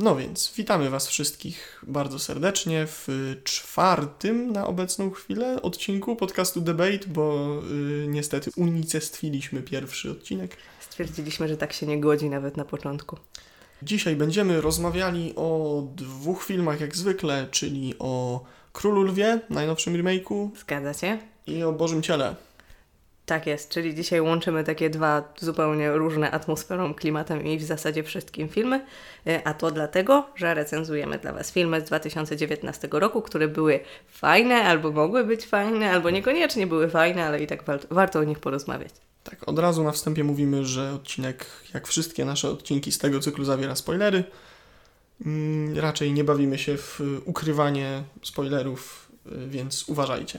No więc, witamy Was wszystkich bardzo serdecznie w czwartym na obecną chwilę odcinku podcastu Debate, bo y, niestety unicestwiliśmy pierwszy odcinek. Stwierdziliśmy, że tak się nie godzi nawet na początku. Dzisiaj będziemy rozmawiali o dwóch filmach jak zwykle, czyli o Królu Lwie, najnowszym remake'u Zgadza się? i o Bożym Ciele. Tak jest, czyli dzisiaj łączymy takie dwa zupełnie różne atmosferą, klimatem i w zasadzie wszystkim filmy, E, a to dlatego, że recenzujemy dla Was filmy z 2019 roku, które były fajne, albo mogły być fajne, albo niekoniecznie były fajne, ale i tak wa- warto o nich porozmawiać. Tak, od razu na wstępie mówimy, że odcinek, jak wszystkie nasze odcinki z tego cyklu, zawiera spoilery. Mm, Raczej nie bawimy się w ukrywanie spoilerów, y, więc uważajcie.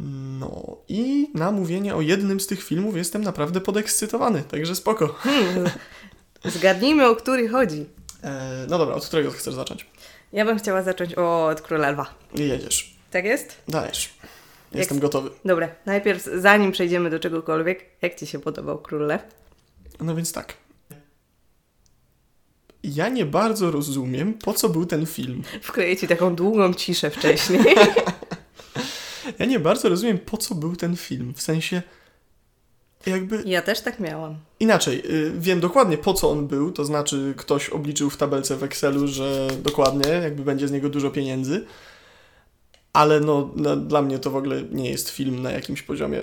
No i na mówienie o jednym z tych filmów jestem naprawdę podekscytowany, także spoko. Hmm, zgadnijmy, o który chodzi. E, no dobra, od którego chcesz zacząć? Ja bym chciała zacząć od Króla Lwa. Jedziesz, Tak jest? dajesz. Jestem gotowy. Dobra, najpierw zanim przejdziemy do czegokolwiek, jak Ci się podobał Król Lew? No więc tak. Ja nie bardzo rozumiem, po co był ten film. Wkleję Ci taką długą ciszę wcześniej. Ja nie bardzo rozumiem, po co był ten film. W sensie, jakby Ja też tak miałam. inaczej. y, wiem dokładnie, po co on był. To znaczy, ktoś obliczył w tabelce w Excelu, że dokładnie, jakby będzie z niego dużo pieniędzy. Ale no, no, dla mnie to w ogóle nie jest film na jakimś poziomie.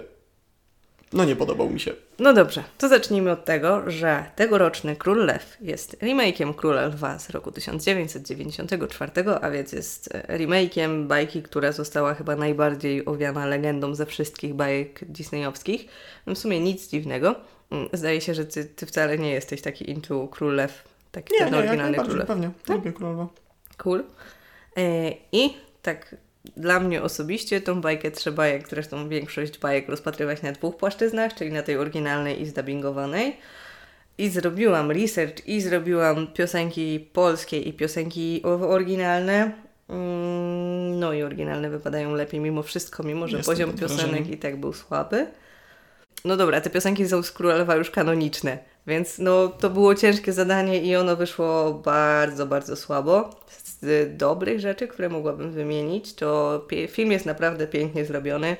No, nie podobał mi się. No dobrze, to zacznijmy od tego, że tegoroczny Król Lew jest remake'iem Króla Lwa z roku 1994, a więc jest e, remake'iem bajki, która została chyba najbardziej owiana legendą ze wszystkich bajek disneyowskich. No w sumie nic dziwnego. Mm, Zdaje się, że ty, ty wcale nie jesteś taki into Król Lew, taki Nie, ten nie, jak oryginalny Król najbardziej, Lew. pewnie. Tak? Lubię Królowa. Cool. E, I tak dla mnie osobiście tą bajkę trzeba, jak zresztą większość bajek, rozpatrywać na dwóch płaszczyznach, czyli na tej oryginalnej i zdubbingowanej. I zrobiłam research i zrobiłam piosenki polskie i piosenki oryginalne. Mm, No i oryginalne wypadają lepiej mimo wszystko, mimo że Jestem poziom piosenek i tak był słaby. No dobra, te piosenki są z Królowa już kanoniczne, więc no to było ciężkie zadanie i ono wyszło bardzo, bardzo słabo. Z dobrych rzeczy, które mogłabym wymienić, to film jest naprawdę pięknie zrobiony.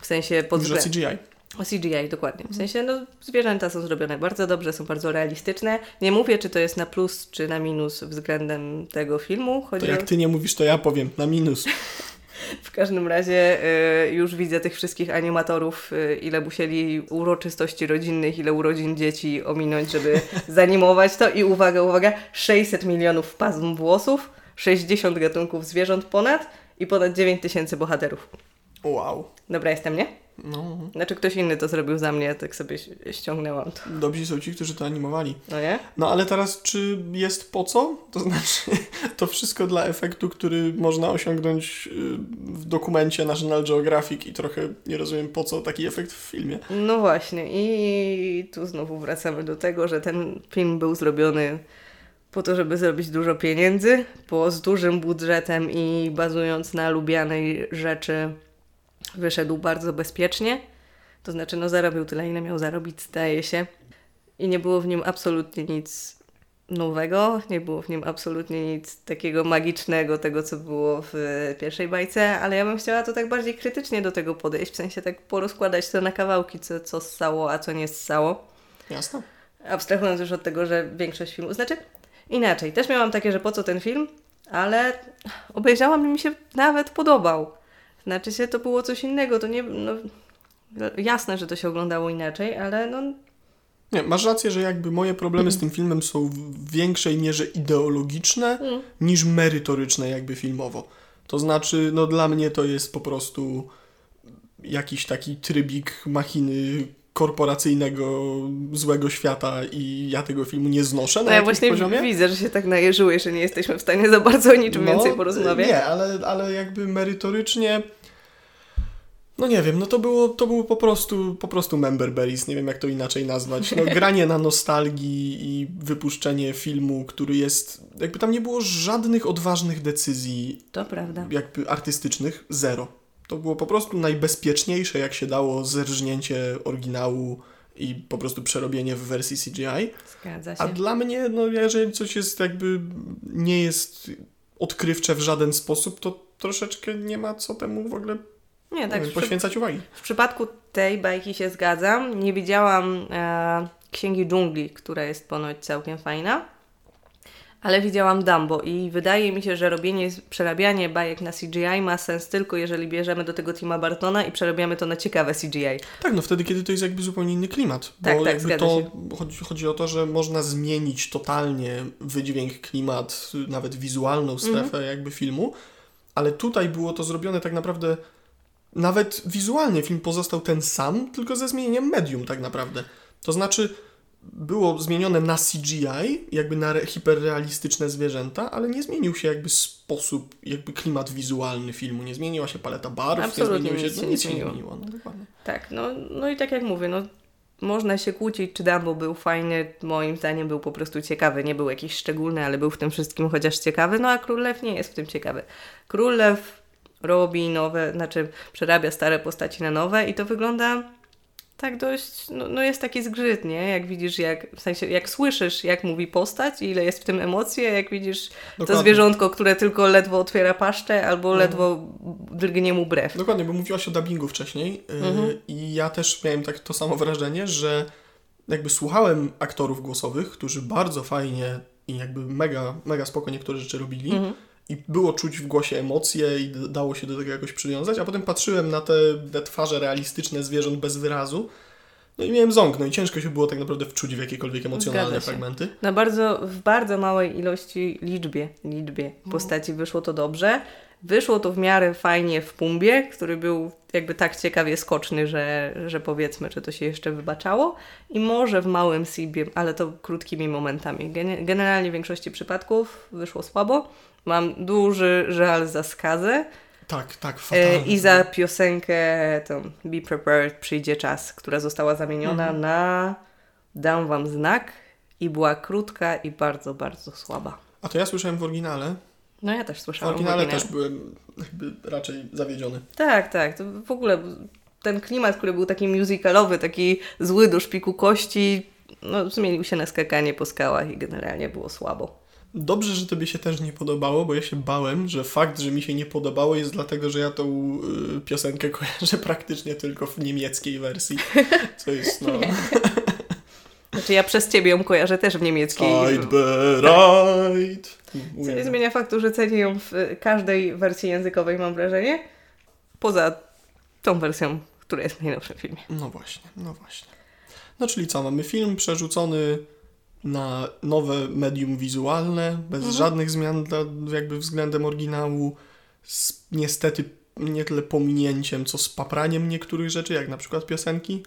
W sensie pod Dużo względem... CGI. O CGI, dokładnie. W sensie, no, zwierzęta są zrobione bardzo dobrze, są bardzo realistyczne. Nie mówię, czy to jest na plus, czy na minus względem tego filmu. To Chodzi jak o... ty nie mówisz, to ja powiem. Na minus. W każdym razie y, już widzę tych wszystkich animatorów, y, ile musieli uroczystości rodzinnych, ile urodzin dzieci ominąć, żeby zanimować to. I uwaga, uwaga, 600 milionów pasm włosów, 60 gatunków zwierząt ponad i ponad 9 tysięcy bohaterów. Wow. Dobra jestem, nie? No. Znaczy ktoś inny to zrobił za mnie, tak sobie ściągnęłam to. Dobrzy są ci, którzy to animowali. No nie? No ale teraz, czy jest po co? To znaczy, to wszystko dla efektu, który można osiągnąć y, w dokumencie National Geographic i trochę nie rozumiem po co taki efekt w filmie. No właśnie, i tu znowu wracamy do tego, że ten film był zrobiony po to, żeby zrobić dużo pieniędzy, bo z dużym budżetem i bazując na lubianej rzeczy wyszedł bardzo bezpiecznie. To znaczy, no zarobił tyle, ile miał zarobić, zdaje się. I nie było w nim absolutnie nic nowego, nie było w nim absolutnie nic takiego magicznego, tego co było w e, pierwszej bajce, ale ja bym chciała to tak bardziej krytycznie do tego podejść, w sensie tak porozkładać to na kawałki, co, co ssało, a co nie ssało. Jasne? Abstrahując już od tego, że większość filmów, znaczy inaczej, też miałam takie, że po co ten film, ale obejrzałam i mi się nawet podobał. Znaczy się, to było coś innego, to nie, no, jasne, że to się oglądało inaczej, ale no, Nie, masz rację, że jakby moje problemy z tym filmem są w większej mierze ideologiczne mm, niż merytoryczne jakby filmowo. To znaczy, no dla mnie to jest po prostu jakiś taki trybik machiny korporacyjnego, złego świata i ja tego filmu nie znoszę na no ja właśnie poziomie. widzę, że się tak najeżyłeś, że nie jesteśmy w stanie za bardzo o niczym No, więcej porozmawiać. Nie, ale, ale jakby merytorycznie. No nie wiem, no to było, to było po prostu, po prostu member berries, nie wiem jak to inaczej nazwać. No, granie na nostalgii i wypuszczenie filmu, który jest, jakby tam nie było żadnych odważnych decyzji To prawda. jakby artystycznych, zero. To było po prostu najbezpieczniejsze jak się dało zerżnięcie oryginału i po prostu przerobienie w wersji CGI. Zgadza się. A dla mnie, no jeżeli coś jest jakby nie jest odkrywcze w żaden sposób, to troszeczkę nie ma co temu w ogóle Nie, tak. nie wiem, poświęcać uwagi. W przypadku tej bajki się zgadzam. Nie widziałam e, Księgi Dżungli, która jest ponoć całkiem fajna, ale widziałam Dumbo i wydaje mi się, że robienie, przerabianie bajek na CGI ma sens tylko jeżeli bierzemy do tego Tima Bartona i przerabiamy to na ciekawe CGI. Tak, no wtedy, kiedy to jest jakby zupełnie inny klimat. Bo Tak, tak, to się. chodzi, chodzi o to, że można zmienić totalnie wydźwięk, klimat, nawet wizualną Mhm. strefę jakby filmu, ale tutaj było to zrobione tak naprawdę nawet wizualnie film pozostał ten sam, tylko ze zmienieniem medium tak naprawdę. To znaczy było zmienione na CGI, jakby na re- hiperrealistyczne zwierzęta, ale nie zmienił się jakby sposób, jakby klimat wizualny filmu, nie zmieniła się paleta barw, Absolutnie nie zmieniło nic się, się no, nic się nie zmieniło. zmieniło. No, dokładnie. Tak, no, no i tak jak mówię, no można się kłócić, czy Dumbo był fajny, moim zdaniem był po prostu ciekawy, nie był jakiś szczególny, ale był w tym wszystkim chociaż ciekawy, no a Król Lew nie jest w tym ciekawy. Król Lew robi nowe, znaczy przerabia stare postaci na nowe i to wygląda tak dość, no, no jest taki zgrzyt, nie? Jak widzisz, jak, w sensie, jak słyszysz, jak mówi postać ile jest w tym emocji, a jak widzisz to Dokładnie. zwierzątko, które tylko ledwo otwiera paszczę albo Mhm. ledwo drgnie mu brew. Dokładnie, bo mówiłaś o dubbingu wcześniej yy, Mhm. i ja też miałem tak to samo wrażenie, że jakby słuchałem aktorów głosowych, którzy bardzo fajnie i jakby mega, mega spoko niektóre rzeczy robili Mhm. I było czuć w głosie emocje i dało się do tego jakoś przywiązać, a potem patrzyłem na te, te twarze realistyczne zwierząt bez wyrazu no i miałem ząg, no i ciężko się było tak naprawdę wczuć w jakiekolwiek emocjonalne fragmenty. Na bardzo, w bardzo małej ilości, liczbie, liczbie postaci wyszło to dobrze. Wyszło to w miarę fajnie w Pumbie, który był jakby tak ciekawie skoczny, że, że powiedzmy, czy to się jeszcze wybaczało. I może w małym Sibie, ale to krótkimi momentami. Gene- Generalnie w większości przypadków wyszło słabo. Mam duży żal za skazę Tak, tak, e, fatalnie. i za piosenkę tą Be Prepared, przyjdzie czas, która została zamieniona Mhm. na Dam Wam znak i była krótka i bardzo, bardzo słaba. A to ja słyszałem w oryginale. No ja też słyszałam. w oryginale. też byłem raczej zawiedziony. Tak, tak. To w ogóle ten klimat, który był taki musicalowy, taki zły do szpiku kości, no, zmienił się na skakanie po skałach i generalnie było słabo. Dobrze, że tobie się też nie podobało, bo ja się bałem, że fakt, że mi się nie podobało jest dlatego, że ja tą y, piosenkę kojarzę praktycznie tylko w niemieckiej wersji. Co jest, no... Znaczy ja przez ciebie ją kojarzę też w niemieckiej. I'd bereit. Co nie zmienia faktu, że cenię ją w y, każdej wersji językowej, mam wrażenie. Poza tą wersją, która jest w najnowszym filmie. No właśnie, no właśnie. No czyli co, mamy film przerzucony na nowe medium wizualne, bez Mhm. żadnych zmian dla, jakby względem oryginału, z niestety nie tyle pominięciem, co z papraniem niektórych rzeczy, jak na przykład piosenki,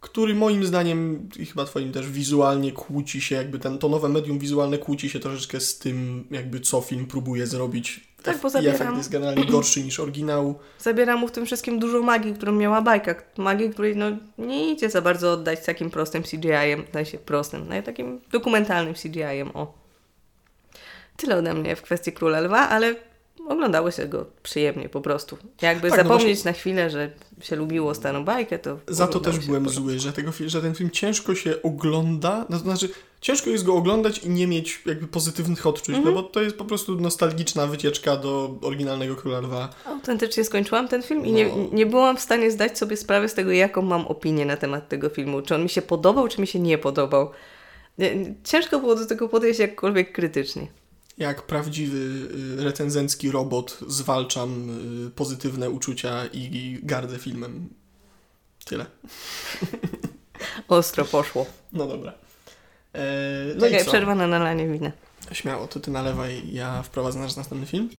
który moim zdaniem i chyba twoim też wizualnie kłóci się, jakby ten, to nowe medium wizualne kłóci się troszeczkę z tym, jakby co film próbuje zrobić. Tak, bo I efekt zabieram- jest generalnie gorszy niż oryginał. Zabiera mu w tym wszystkim dużo magii, którą miała bajka. Magii, której no, nie idzie za bardzo oddać takim prostym CGI-em, w sensie prostym, no takim dokumentalnym CGI-em, o. Tyle ode mnie w kwestii Króla Lwa, ale oglądało się go przyjemnie po prostu. Jakby Tak, no zapomnieć na chwilę, że się lubiło starą bajkę, to Za to też byłem zły, że, tego, że ten film ciężko się ogląda, no to znaczy ciężko jest go oglądać i nie mieć jakby pozytywnych odczuć, Mhm. no bo to jest po prostu nostalgiczna wycieczka do oryginalnego Króla Lwa. Autentycznie skończyłam ten film i nie, No. nie byłam w stanie zdać sobie sprawy z tego, jaką mam opinię na temat tego filmu. Czy on mi się podobał, czy mi się nie podobał. Nie- nie- Ciężko było do tego podejść jakkolwiek krytycznie. Jak prawdziwy y, recenzencki robot zwalczam y, pozytywne uczucia i, gardzę filmem. Tyle. Ostro poszło. No dobra. E, no Czekaj, i co? przerwa na nalanie wina. Śmiało, to ty nalewaj, ja wprowadzę nasz następny film.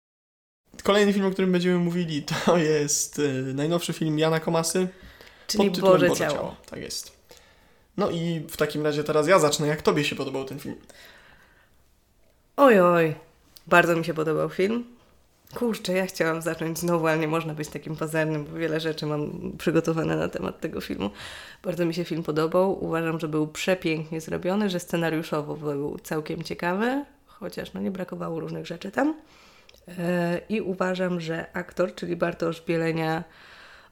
Kolejny film, o którym będziemy mówili, to jest y, najnowszy film Jana Komasy. Czyli pod tytułem Boże, ciało. Tak jest. No i w takim razie teraz ja zacznę. Jak tobie się podobał ten film? Oj, oj. Bardzo mi się podobał film. Kurczę, ja chciałam zacząć znowu, ale nie można być takim pazernym, bo wiele rzeczy mam przygotowane na temat tego filmu. Bardzo mi się film podobał. Uważam, że był przepięknie zrobiony, że scenariuszowo był całkiem ciekawy, chociaż no nie brakowało różnych rzeczy tam. E, I uważam, że aktor, czyli Bartosz Bielenia,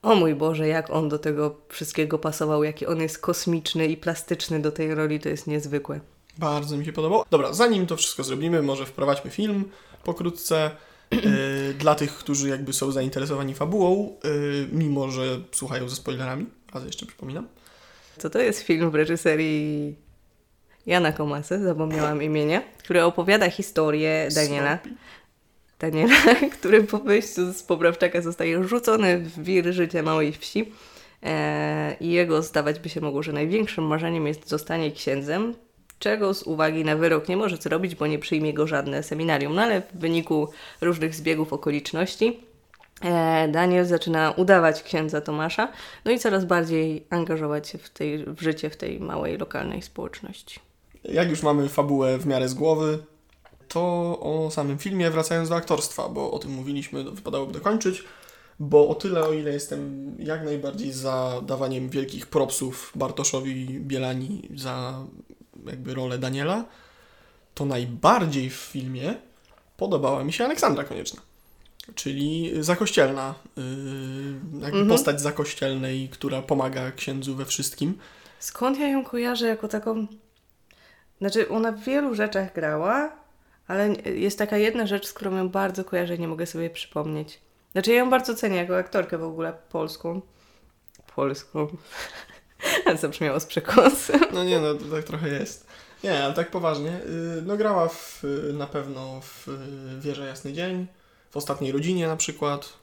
o mój Boże, jak on do tego wszystkiego pasował, jaki on jest kosmiczny i plastyczny do tej roli, to jest niezwykłe. Bardzo mi się podobało. Dobra, zanim to wszystko zrobimy, może wprowadźmy film pokrótce. Yy, dla tych, którzy jakby są zainteresowani fabułą, yy, mimo że słuchają ze spoilerami, raz jeszcze przypominam. Co to jest film w reżyserii Jana Komasy, zapomniałam imienia, który opowiada historię Daniela. Daniela, który po wyjściu z poprawczaka zostaje rzucony w wir życia małej wsi. E, I jego zdawać by się mogło, że największym marzeniem jest zostanie księdzem, czego z uwagi na wyrok nie może zrobić, bo nie przyjmie go żadne seminarium. No ale w wyniku różnych zbiegów okoliczności e, Daniel zaczyna udawać księdza Tomasza, no i coraz bardziej angażować się w, tej, w życie w tej małej lokalnej społeczności. Jak już mamy fabułę w miarę z głowy, to o samym filmie, wracając do aktorstwa, bo o tym mówiliśmy, wypadałoby dokończyć, bo o tyle, o ile jestem jak najbardziej za dawaniem wielkich propsów Bartoszowi Bielani za jakby rolę Daniela, to najbardziej w filmie podobała mi się Aleksandra Konieczna. Czyli zakościelna, yy, jakby Mhm. postać zakościelnej, która pomaga księdzu we wszystkim. Skąd ja ją kojarzę jako taką. Znaczy, ona w wielu rzeczach grała, ale jest taka jedna rzecz, z którą ją bardzo kojarzę i nie mogę sobie przypomnieć. Znaczy, ja ją bardzo cenię jako aktorkę w ogóle polską. Polską. Zabrzmiało z przekąsem. No nie, no to tak trochę jest. Nie, ale tak poważnie. yy, No grała w, yy, na pewno w yy, Wieża Jasny Dzień, w Ostatniej Rodzinie na przykład.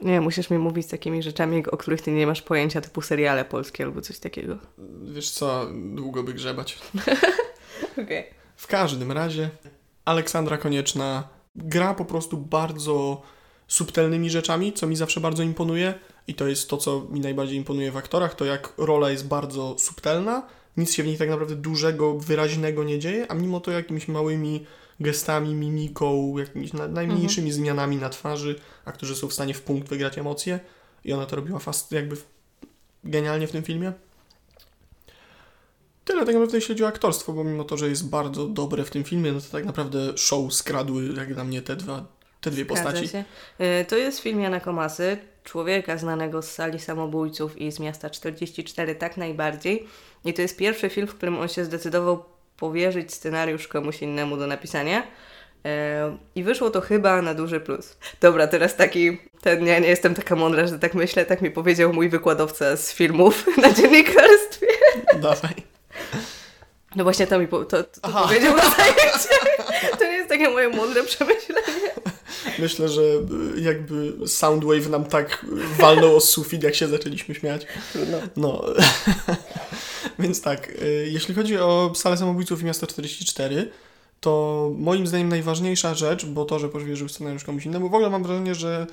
Nie, musisz mi mówić takimi rzeczami, o których ty nie masz pojęcia, typu seriale polskie albo coś takiego. Wiesz co, długo by grzebać. Okej. W każdym razie Aleksandra Konieczna gra po prostu bardzo subtelnymi rzeczami, co mi zawsze bardzo imponuje i to jest to, co mi najbardziej imponuje w aktorach, to jak rola jest bardzo subtelna, nic się w niej tak naprawdę dużego, wyraźnego nie dzieje, a mimo to jakimiś małymi gestami, mimiką, jakimiś na, najmniejszymi zmianami na twarzy, aktorzy są w stanie w punkt wygrać emocje i ona to robiła fast, jakby genialnie w tym filmie. Tyle tak naprawdę jeśli chodzi o aktorstwo, bo mimo to, że jest bardzo dobre w tym filmie, no to tak naprawdę show skradły jak dla mnie te, dwa, te dwie Zgadza postaci. Się. E, To jest film Jana Komasy, człowieka znanego z sali samobójców i z miasta 44 tak najbardziej. I to jest pierwszy film, w którym on się zdecydował powierzyć scenariusz komuś innemu do napisania. E, I wyszło to chyba na duży plus. Dobra, teraz taki, ten, ja nie jestem taka mądra, że tak myślę, tak mi powiedział mój wykładowca z filmów na dziennikarstwie. Dawaj. No właśnie to mi po, to, to powiedział na zajęciu. To nie jest takie moje mądre przemyślenie. Myślę, że y, jakby Soundwave nam tak walnął o sufit, jak się zaczęliśmy śmiać. Trudno. No, więc tak, y, jeśli chodzi o salę samobójców i miasto 44, to moim zdaniem najważniejsza rzecz, bo to, że powierzył scenariusz komuś innemu, w ogóle mam wrażenie, że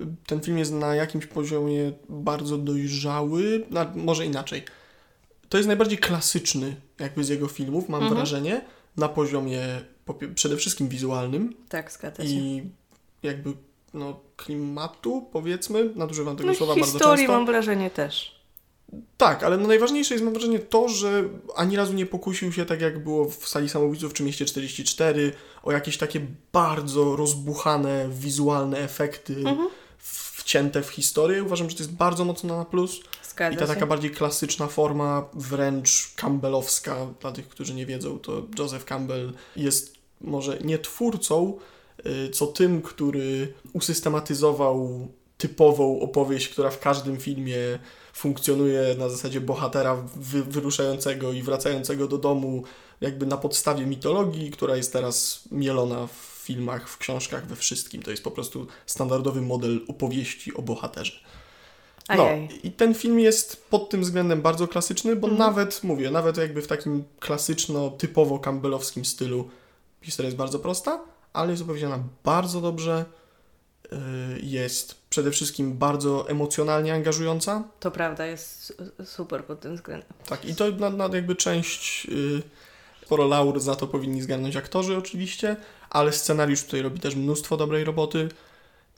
y, ten film jest na jakimś poziomie bardzo dojrzały, na, może inaczej. To jest najbardziej klasyczny jakby z jego filmów, mam Mhm. wrażenie, na poziomie przede wszystkim wizualnym Tak, zgadza się. i jakby no, klimatu, powiedzmy, nadużywam tego No słowa bardzo historii często. mam wrażenie też. Tak, ale no najważniejsze jest mam wrażenie to, że ani razu nie pokusił się, tak jak było w sali samobójców czy mieście 44, o jakieś takie bardzo rozbuchane, wizualne efekty Mhm. wcięte w historię. Uważam, że to jest bardzo mocno na plus. Zgadza I ta się. taka bardziej klasyczna forma, wręcz campbellowska, dla tych, którzy nie wiedzą, to Joseph Campbell jest może nie twórcą, co tym, który usystematyzował typową opowieść, która w każdym filmie funkcjonuje na zasadzie bohatera wy, wyruszającego i wracającego do domu, jakby na podstawie mitologii, która jest teraz mielona w filmach, w książkach, we wszystkim. To jest po prostu standardowy model opowieści o bohaterze. No, Ajaj. i ten film jest pod tym względem bardzo klasyczny, bo Mhm. nawet, mówię, nawet jakby w takim klasyczno, typowo campbellowskim stylu historia jest bardzo prosta, ale jest opowiedziana bardzo dobrze, yy, jest przede wszystkim bardzo emocjonalnie angażująca, To prawda, jest su- super pod tym względem. tak, i to na, na jakby część, yy, sporo laur za to powinni zgarnąć aktorzy oczywiście, ale scenariusz tutaj robi też mnóstwo dobrej roboty.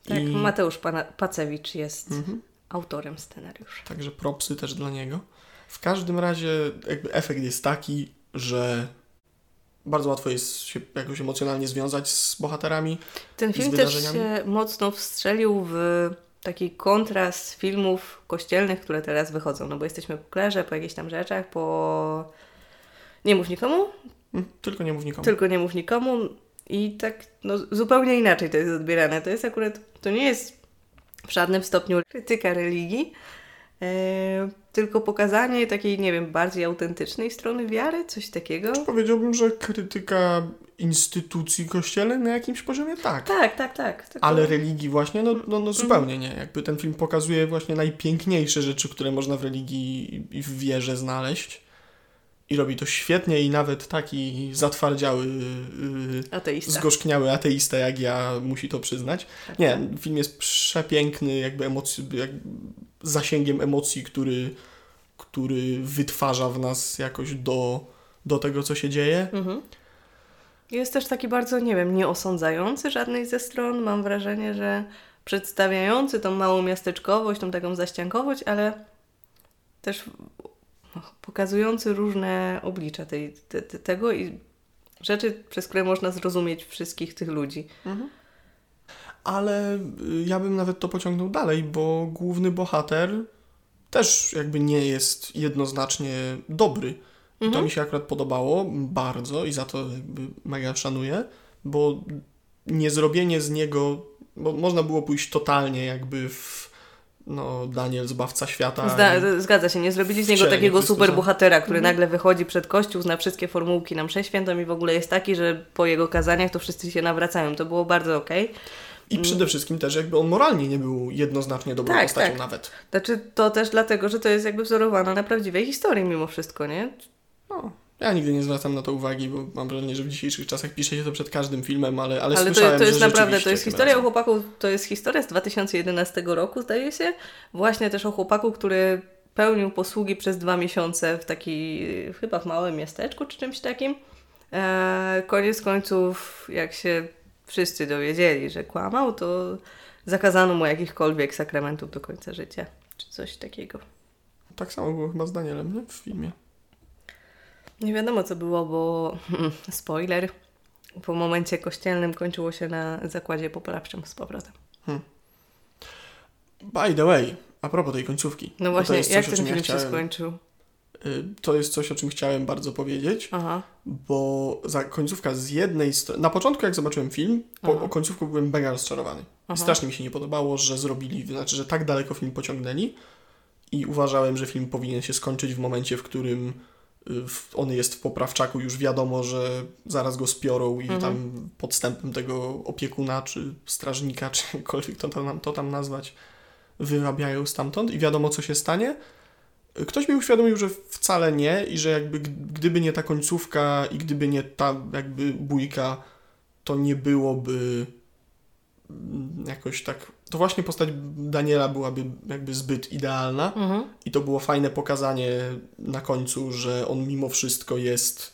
Tak, i... Mateusz Pana- Pacewicz jest Mhm. autorem scenariusza. Także propsy też dla niego. W każdym razie jakby efekt jest taki, że bardzo łatwo jest się jakoś emocjonalnie związać z bohaterami. Ten film też się mocno wstrzelił w taki kontrast filmów kościelnych, które teraz wychodzą. No bo jesteśmy po klerze, po jakichś tam rzeczach, po... Nie mów nikomu? Mm, Tylko nie mów nikomu. Tylko nie mów nikomu. I tak no, zupełnie inaczej to jest odbierane. To jest akurat, to nie jest w żadnym stopniu krytyka religii, tylko pokazanie takiej, nie wiem, bardziej autentycznej strony wiary, coś takiego. Powiedziałbym, że krytyka instytucji kościelnych na jakimś poziomie tak. Tak, tak, tak. Tylko... Ale religii właśnie, no, no, no zupełnie nie. Jakby ten film pokazuje właśnie najpiękniejsze rzeczy, które można w religii i w wierze znaleźć. I robi to świetnie i nawet taki zatwardziały, yy, Ateista. zgorzkniały ateista jak ja musi to przyznać. Tak, Nie, tak. film jest przepiękny, jakby emocji, jak zasięgiem emocji, który, który wytwarza w nas jakoś do, do tego, co się dzieje. Mhm. Jest też taki bardzo, nie wiem, nie osądzający żadnej ze stron. Mam wrażenie, że przedstawiający tą małą miasteczkowość, tą taką zaściankowość, ale też pokazujący różne oblicza tej, te, te, tego i rzeczy, przez które można zrozumieć wszystkich tych ludzi. Ale y, ja bym nawet to pociągnął dalej, bo główny bohater też jakby nie jest jednoznacznie dobry. I to Mhm. mi się akurat podobało bardzo i za to jakby mega szanuję, bo nie zrobienie z niego, bo można było pójść totalnie jakby w no, Daniel Zbawca Świata. Zda, zgadza się, nie zrobili z niego takiego Chrystusa. super bohatera, który Mhm. nagle wychodzi przed kościół, zna wszystkie formułki na mszę świętą i w ogóle jest taki, że po jego kazaniach to wszyscy się nawracają. To było bardzo okej. I przede wszystkim też jakby on moralnie nie był jednoznacznie dobrą Tak, postacią tak. nawet. Znaczy to też dlatego, że to jest jakby wzorowane na prawdziwej historii mimo wszystko, nie? No, ja nigdy nie zwracam na to uwagi, bo mam wrażenie, że w dzisiejszych czasach pisze się to przed każdym filmem, ale, ale, Ale to, słyszałem, to jest że naprawdę, to jest tym historia o razem. chłopaku, to jest historia z 2011 roku, zdaje się. Właśnie też o chłopaku, który pełnił posługi przez dwa miesiące w taki, chyba w małym miasteczku czy czymś takim. E, koniec końców, jak się wszyscy dowiedzieli, że kłamał, to zakazano mu jakichkolwiek sakramentów do końca życia, czy coś takiego. Tak samo było chyba z Danielem, nie? W filmie. Nie wiadomo co było, bo spoiler, po momencie kościelnym kończyło się na zakładzie poprawczym z powrotem. By the way, a propos tej końcówki. No właśnie, jak ten film ja się skończył? Y, To jest coś, o czym chciałem bardzo powiedzieć, Aha. bo za końcówka z jednej strony... Na początku, jak zobaczyłem film, po Aha. końcówku byłem mega rozczarowany. Aha. strasznie mi się nie podobało, że zrobili, znaczy, że tak daleko film pociągnęli i uważałem, że film powinien się skończyć w momencie, w którym y, on jest w poprawczaku, już wiadomo, że zaraz go spiorą i Mhm. tam podstępem tego opiekuna, czy strażnika, czy jakkolwiek to tam, to tam nazwać, wyrabiają stamtąd i wiadomo, co się stanie. Ktoś mi uświadomił, że wcale nie i że jakby gdyby nie ta końcówka i gdyby nie ta jakby bójka, to nie byłoby mm, jakoś tak... To właśnie postać Daniela byłaby jakby zbyt idealna Mhm. i to było fajne pokazanie na końcu, że on mimo wszystko jest,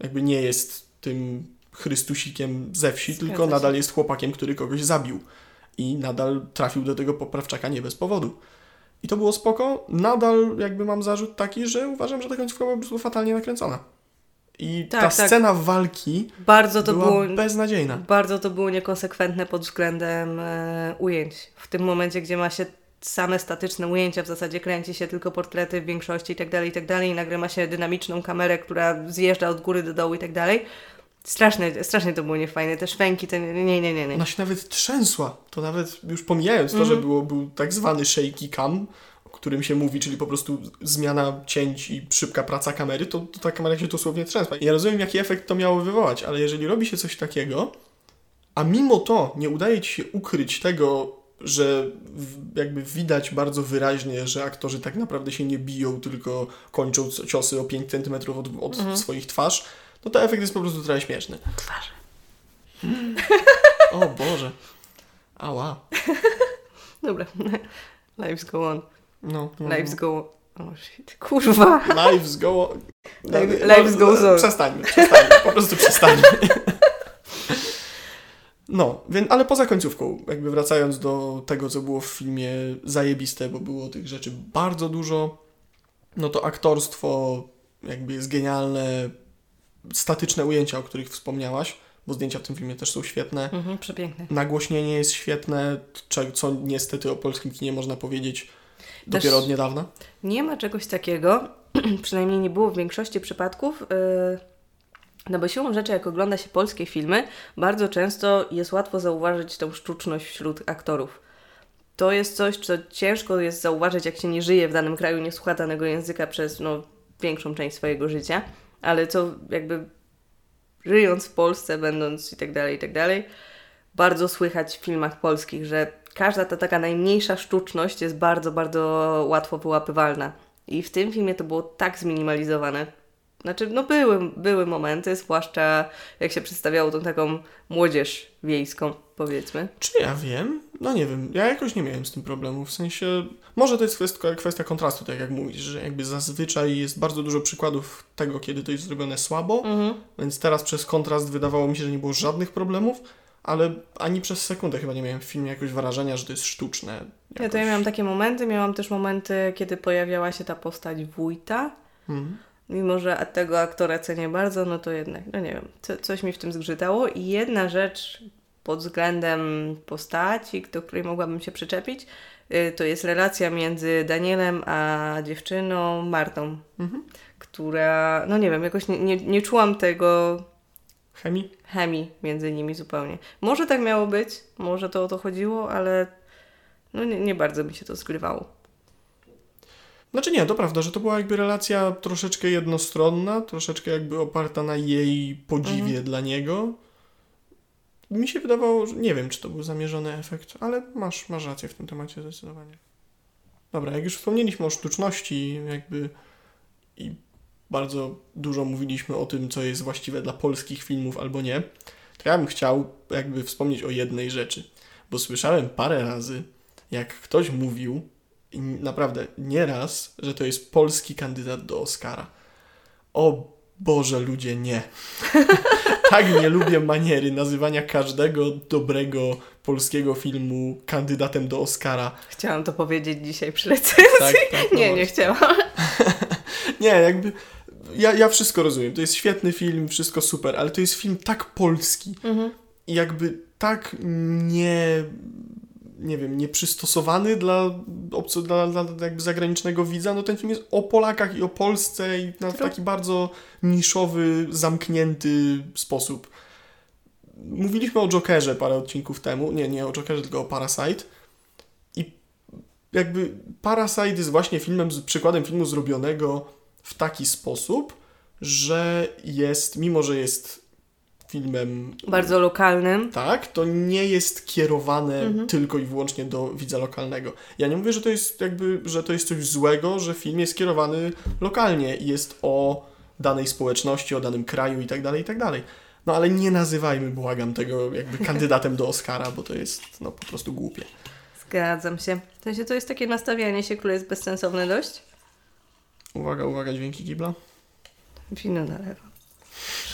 jakby nie jest tym Chrystusikiem ze wsi, Zgadza tylko nadal jest chłopakiem, który kogoś zabił. I nadal trafił do tego poprawczaka nie bez powodu. I to było spoko. Nadal jakby mam zarzut taki, że uważam, że ta końcówka była po prostu fatalnie nakręcona. I Tak, ta tak. scena walki Bardzo to była było... beznadziejna. Bardzo to było niekonsekwentne pod względem e, ujęć. W tym momencie, gdzie ma się same statyczne ujęcia, w zasadzie kręci się tylko portrety w większości i tak dalej, i tak dalej, i nagle ma się dynamiczną kamerę, która zjeżdża od góry do dołu i dalej. Strasznie, to było niefajne. Te szwęki, te nie, nie, nie, nie. Ona się nawet trzęsła. To nawet już pomijając to, Mhm. że było, był tak zwany shaky cam, o którym się mówi, czyli po prostu zmiana cięć i szybka praca kamery, to, to ta kamera się dosłownie trzęsła. Ja rozumiem, jaki efekt to miało wywołać, ale jeżeli robi się coś takiego, a mimo to nie udaje ci się ukryć tego, że jakby widać bardzo wyraźnie, że aktorzy tak naprawdę się nie biją, tylko kończą ciosy o 5 cm od, od Mhm. swoich twarz, to ten efekt jest po prostu trochę śmieszny. Twarze. O Boże. Ała. Dobra. Lives go on. No. no. Lives go on. Oh shit. Kurwa. Lives go... Life- lives goes on. Przestańmy, przestańmy, po prostu przestańmy. No, więc, ale poza końcówką, jakby wracając do tego, co było w filmie zajebiste, bo było tych rzeczy bardzo dużo, no to aktorstwo jakby jest genialne, statyczne ujęcia, o których wspomniałaś, bo zdjęcia w tym filmie też są świetne. Mhm, przepiękne. Nagłośnienie jest świetne, co niestety o polskim kinie można powiedzieć dopiero Też- od niedawna. Nie ma czegoś takiego, przynajmniej nie było w większości przypadków. Yy, no bo siłą rzeczy, jak ogląda się polskie filmy, bardzo często jest łatwo zauważyć tą sztuczność wśród aktorów. To jest coś, co ciężko jest zauważyć, jak się nie żyje w danym kraju, nie słucha danego języka przez no, większą część swojego życia, ale co jakby żyjąc w Polsce, będąc i tak dalej, i tak dalej, bardzo słychać w filmach polskich, że każda ta taka najmniejsza sztuczność jest bardzo, bardzo łatwo wyłapywalna. I w tym filmie to było tak zminimalizowane. Znaczy, no były, były momenty, zwłaszcza jak się przedstawiało tą taką młodzież wiejską, powiedzmy. Czy ja wiem? No nie wiem, ja jakoś nie miałem z tym problemu, w sensie, może to jest kwestia, kwestia kontrastu, tak jak mówisz, że jakby zazwyczaj jest bardzo dużo przykładów tego, kiedy to jest zrobione słabo, Mhm. więc teraz przez kontrast wydawało mi się, że nie było żadnych problemów, ale ani przez sekundę chyba nie miałem w filmie jakoś wrażenia, że to jest sztuczne. Ja to ja jakoś. miałam takie momenty, miałam też momenty, kiedy pojawiała się ta postać wójta. Mhm. Mimo, że tego aktora cenię bardzo, no to jednak, no nie wiem, co, coś mi w tym zgrzytało. I jedna rzecz pod względem postaci, do której mogłabym się przyczepić, y, to jest relacja między Danielem a dziewczyną Martą, Mhm. która, no nie wiem, jakoś nie, nie, nie czułam tego Chemii? chemii między nimi zupełnie. Może tak miało być, może to o to chodziło, ale no nie, nie bardzo mi się to zgrywało. Znaczy nie, to prawda, że to była jakby relacja troszeczkę jednostronna, troszeczkę jakby oparta na jej podziwie Mhm. dla niego. Mi się wydawało, że nie wiem, czy to był zamierzony efekt, ale masz, masz rację w tym temacie zdecydowanie. Dobra, jak już wspomnieliśmy o sztuczności, jakby i bardzo dużo mówiliśmy o tym, co jest właściwe dla polskich filmów albo nie, to ja bym chciał jakby wspomnieć o jednej rzeczy, bo słyszałem parę razy, jak ktoś mówił, i naprawdę nieraz, że to jest polski kandydat do Oscara. O Boże, ludzie, nie. tak nie lubię maniery nazywania każdego dobrego polskiego filmu kandydatem do Oscara. Chciałam to powiedzieć dzisiaj przy recenzji. Tak, tak, Nie, nie właśnie. chciałam. Nie, jakby. Ja, ja wszystko rozumiem. To jest świetny film, wszystko super, ale to jest film tak polski Mhm. i jakby tak nie. Nie wiem, nieprzystosowany dla, obco, dla, dla jakby zagranicznego widza. No ten film jest o Polakach i o Polsce i na taki bardzo niszowy, zamknięty sposób. Mówiliśmy o Jokerze parę odcinków temu. Nie, nie o Jokerze, tylko o Parasite. I jakby Parasite jest właśnie filmem, przykładem filmu zrobionego w taki sposób, że jest, mimo że jest filmem Bardzo lokalnym. tak, to nie jest kierowane Mhm. tylko i wyłącznie do widza lokalnego. Ja nie mówię, że to jest jakby, że to jest coś złego, że film jest kierowany lokalnie i jest o danej społeczności, o danym kraju i tak dalej, i tak dalej. No ale nie nazywajmy, błagam, tego jakby kandydatem do Oscara, bo to jest no po prostu głupie. Zgadzam się. W sensie to jest takie nastawianie się, które jest bezsensowne dość. Uwaga, uwaga, dźwięki kibla. Wino na lewo.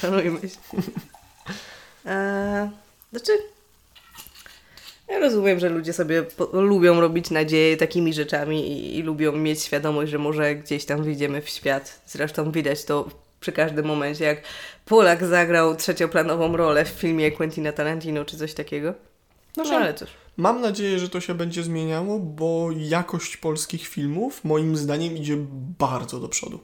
Szanujmy się. Eee, znaczy, ja rozumiem, że ludzie sobie po- lubią robić nadzieję takimi rzeczami i, i lubią mieć świadomość, że może gdzieś tam wyjdziemy w świat. Zresztą widać to przy każdym momencie, jak Polak zagrał trzecioplanową rolę w filmie Quentina Tarantino czy coś takiego. No, Znaczy, ale cóż. Mam nadzieję, że to się będzie zmieniało, bo jakość polskich filmów moim zdaniem idzie bardzo do przodu.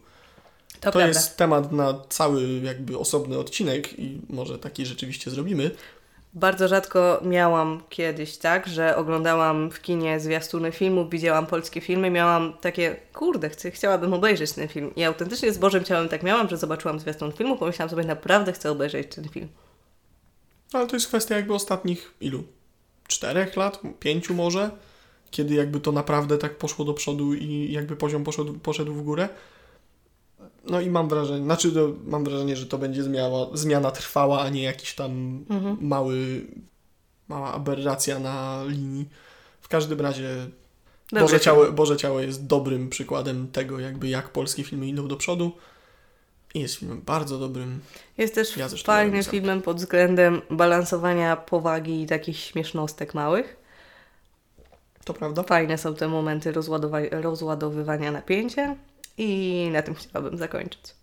To, To jest temat na cały jakby osobny odcinek i może taki rzeczywiście zrobimy. Bardzo rzadko miałam kiedyś tak, że oglądałam w kinie zwiastuny filmów, widziałam polskie filmy, miałam takie, kurde, chcę, chciałabym obejrzeć ten film. I autentycznie z Bożym Ciałem tak miałam, że zobaczyłam zwiastun filmu, pomyślałam sobie, naprawdę chcę obejrzeć ten film. Ale to jest kwestia jakby ostatnich ilu? Czterech lat? Pięciu może? Kiedy jakby to naprawdę tak poszło do przodu i jakby poziom poszedł, poszedł w górę. No i mam wrażenie, znaczy to, mam wrażenie, że to będzie zmiana, zmiana trwała, a nie jakiś tam Mhm. mały, mała aberracja na linii. W każdym razie Boże. Ciało, Boże Ciało jest dobrym przykładem tego, jakby jak polskie filmy idą do przodu. I jest filmem bardzo dobrym. Jest też Ja fajnym filmem pod względem balansowania powagi i takich śmiesznostek małych. To prawda? Fajne są te momenty rozładowa- rozładowywania napięcia i na tym chciałabym zakończyć.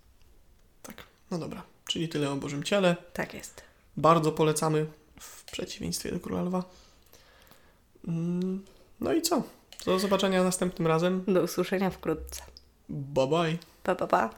Tak. No dobra. Czyli tyle o Bożym Ciele. Tak jest. Bardzo polecamy w przeciwieństwie do Króla Lwa. Mm, No i co? Do zobaczenia następnym razem. Do usłyszenia wkrótce. Bye bye. Pa, pa, pa.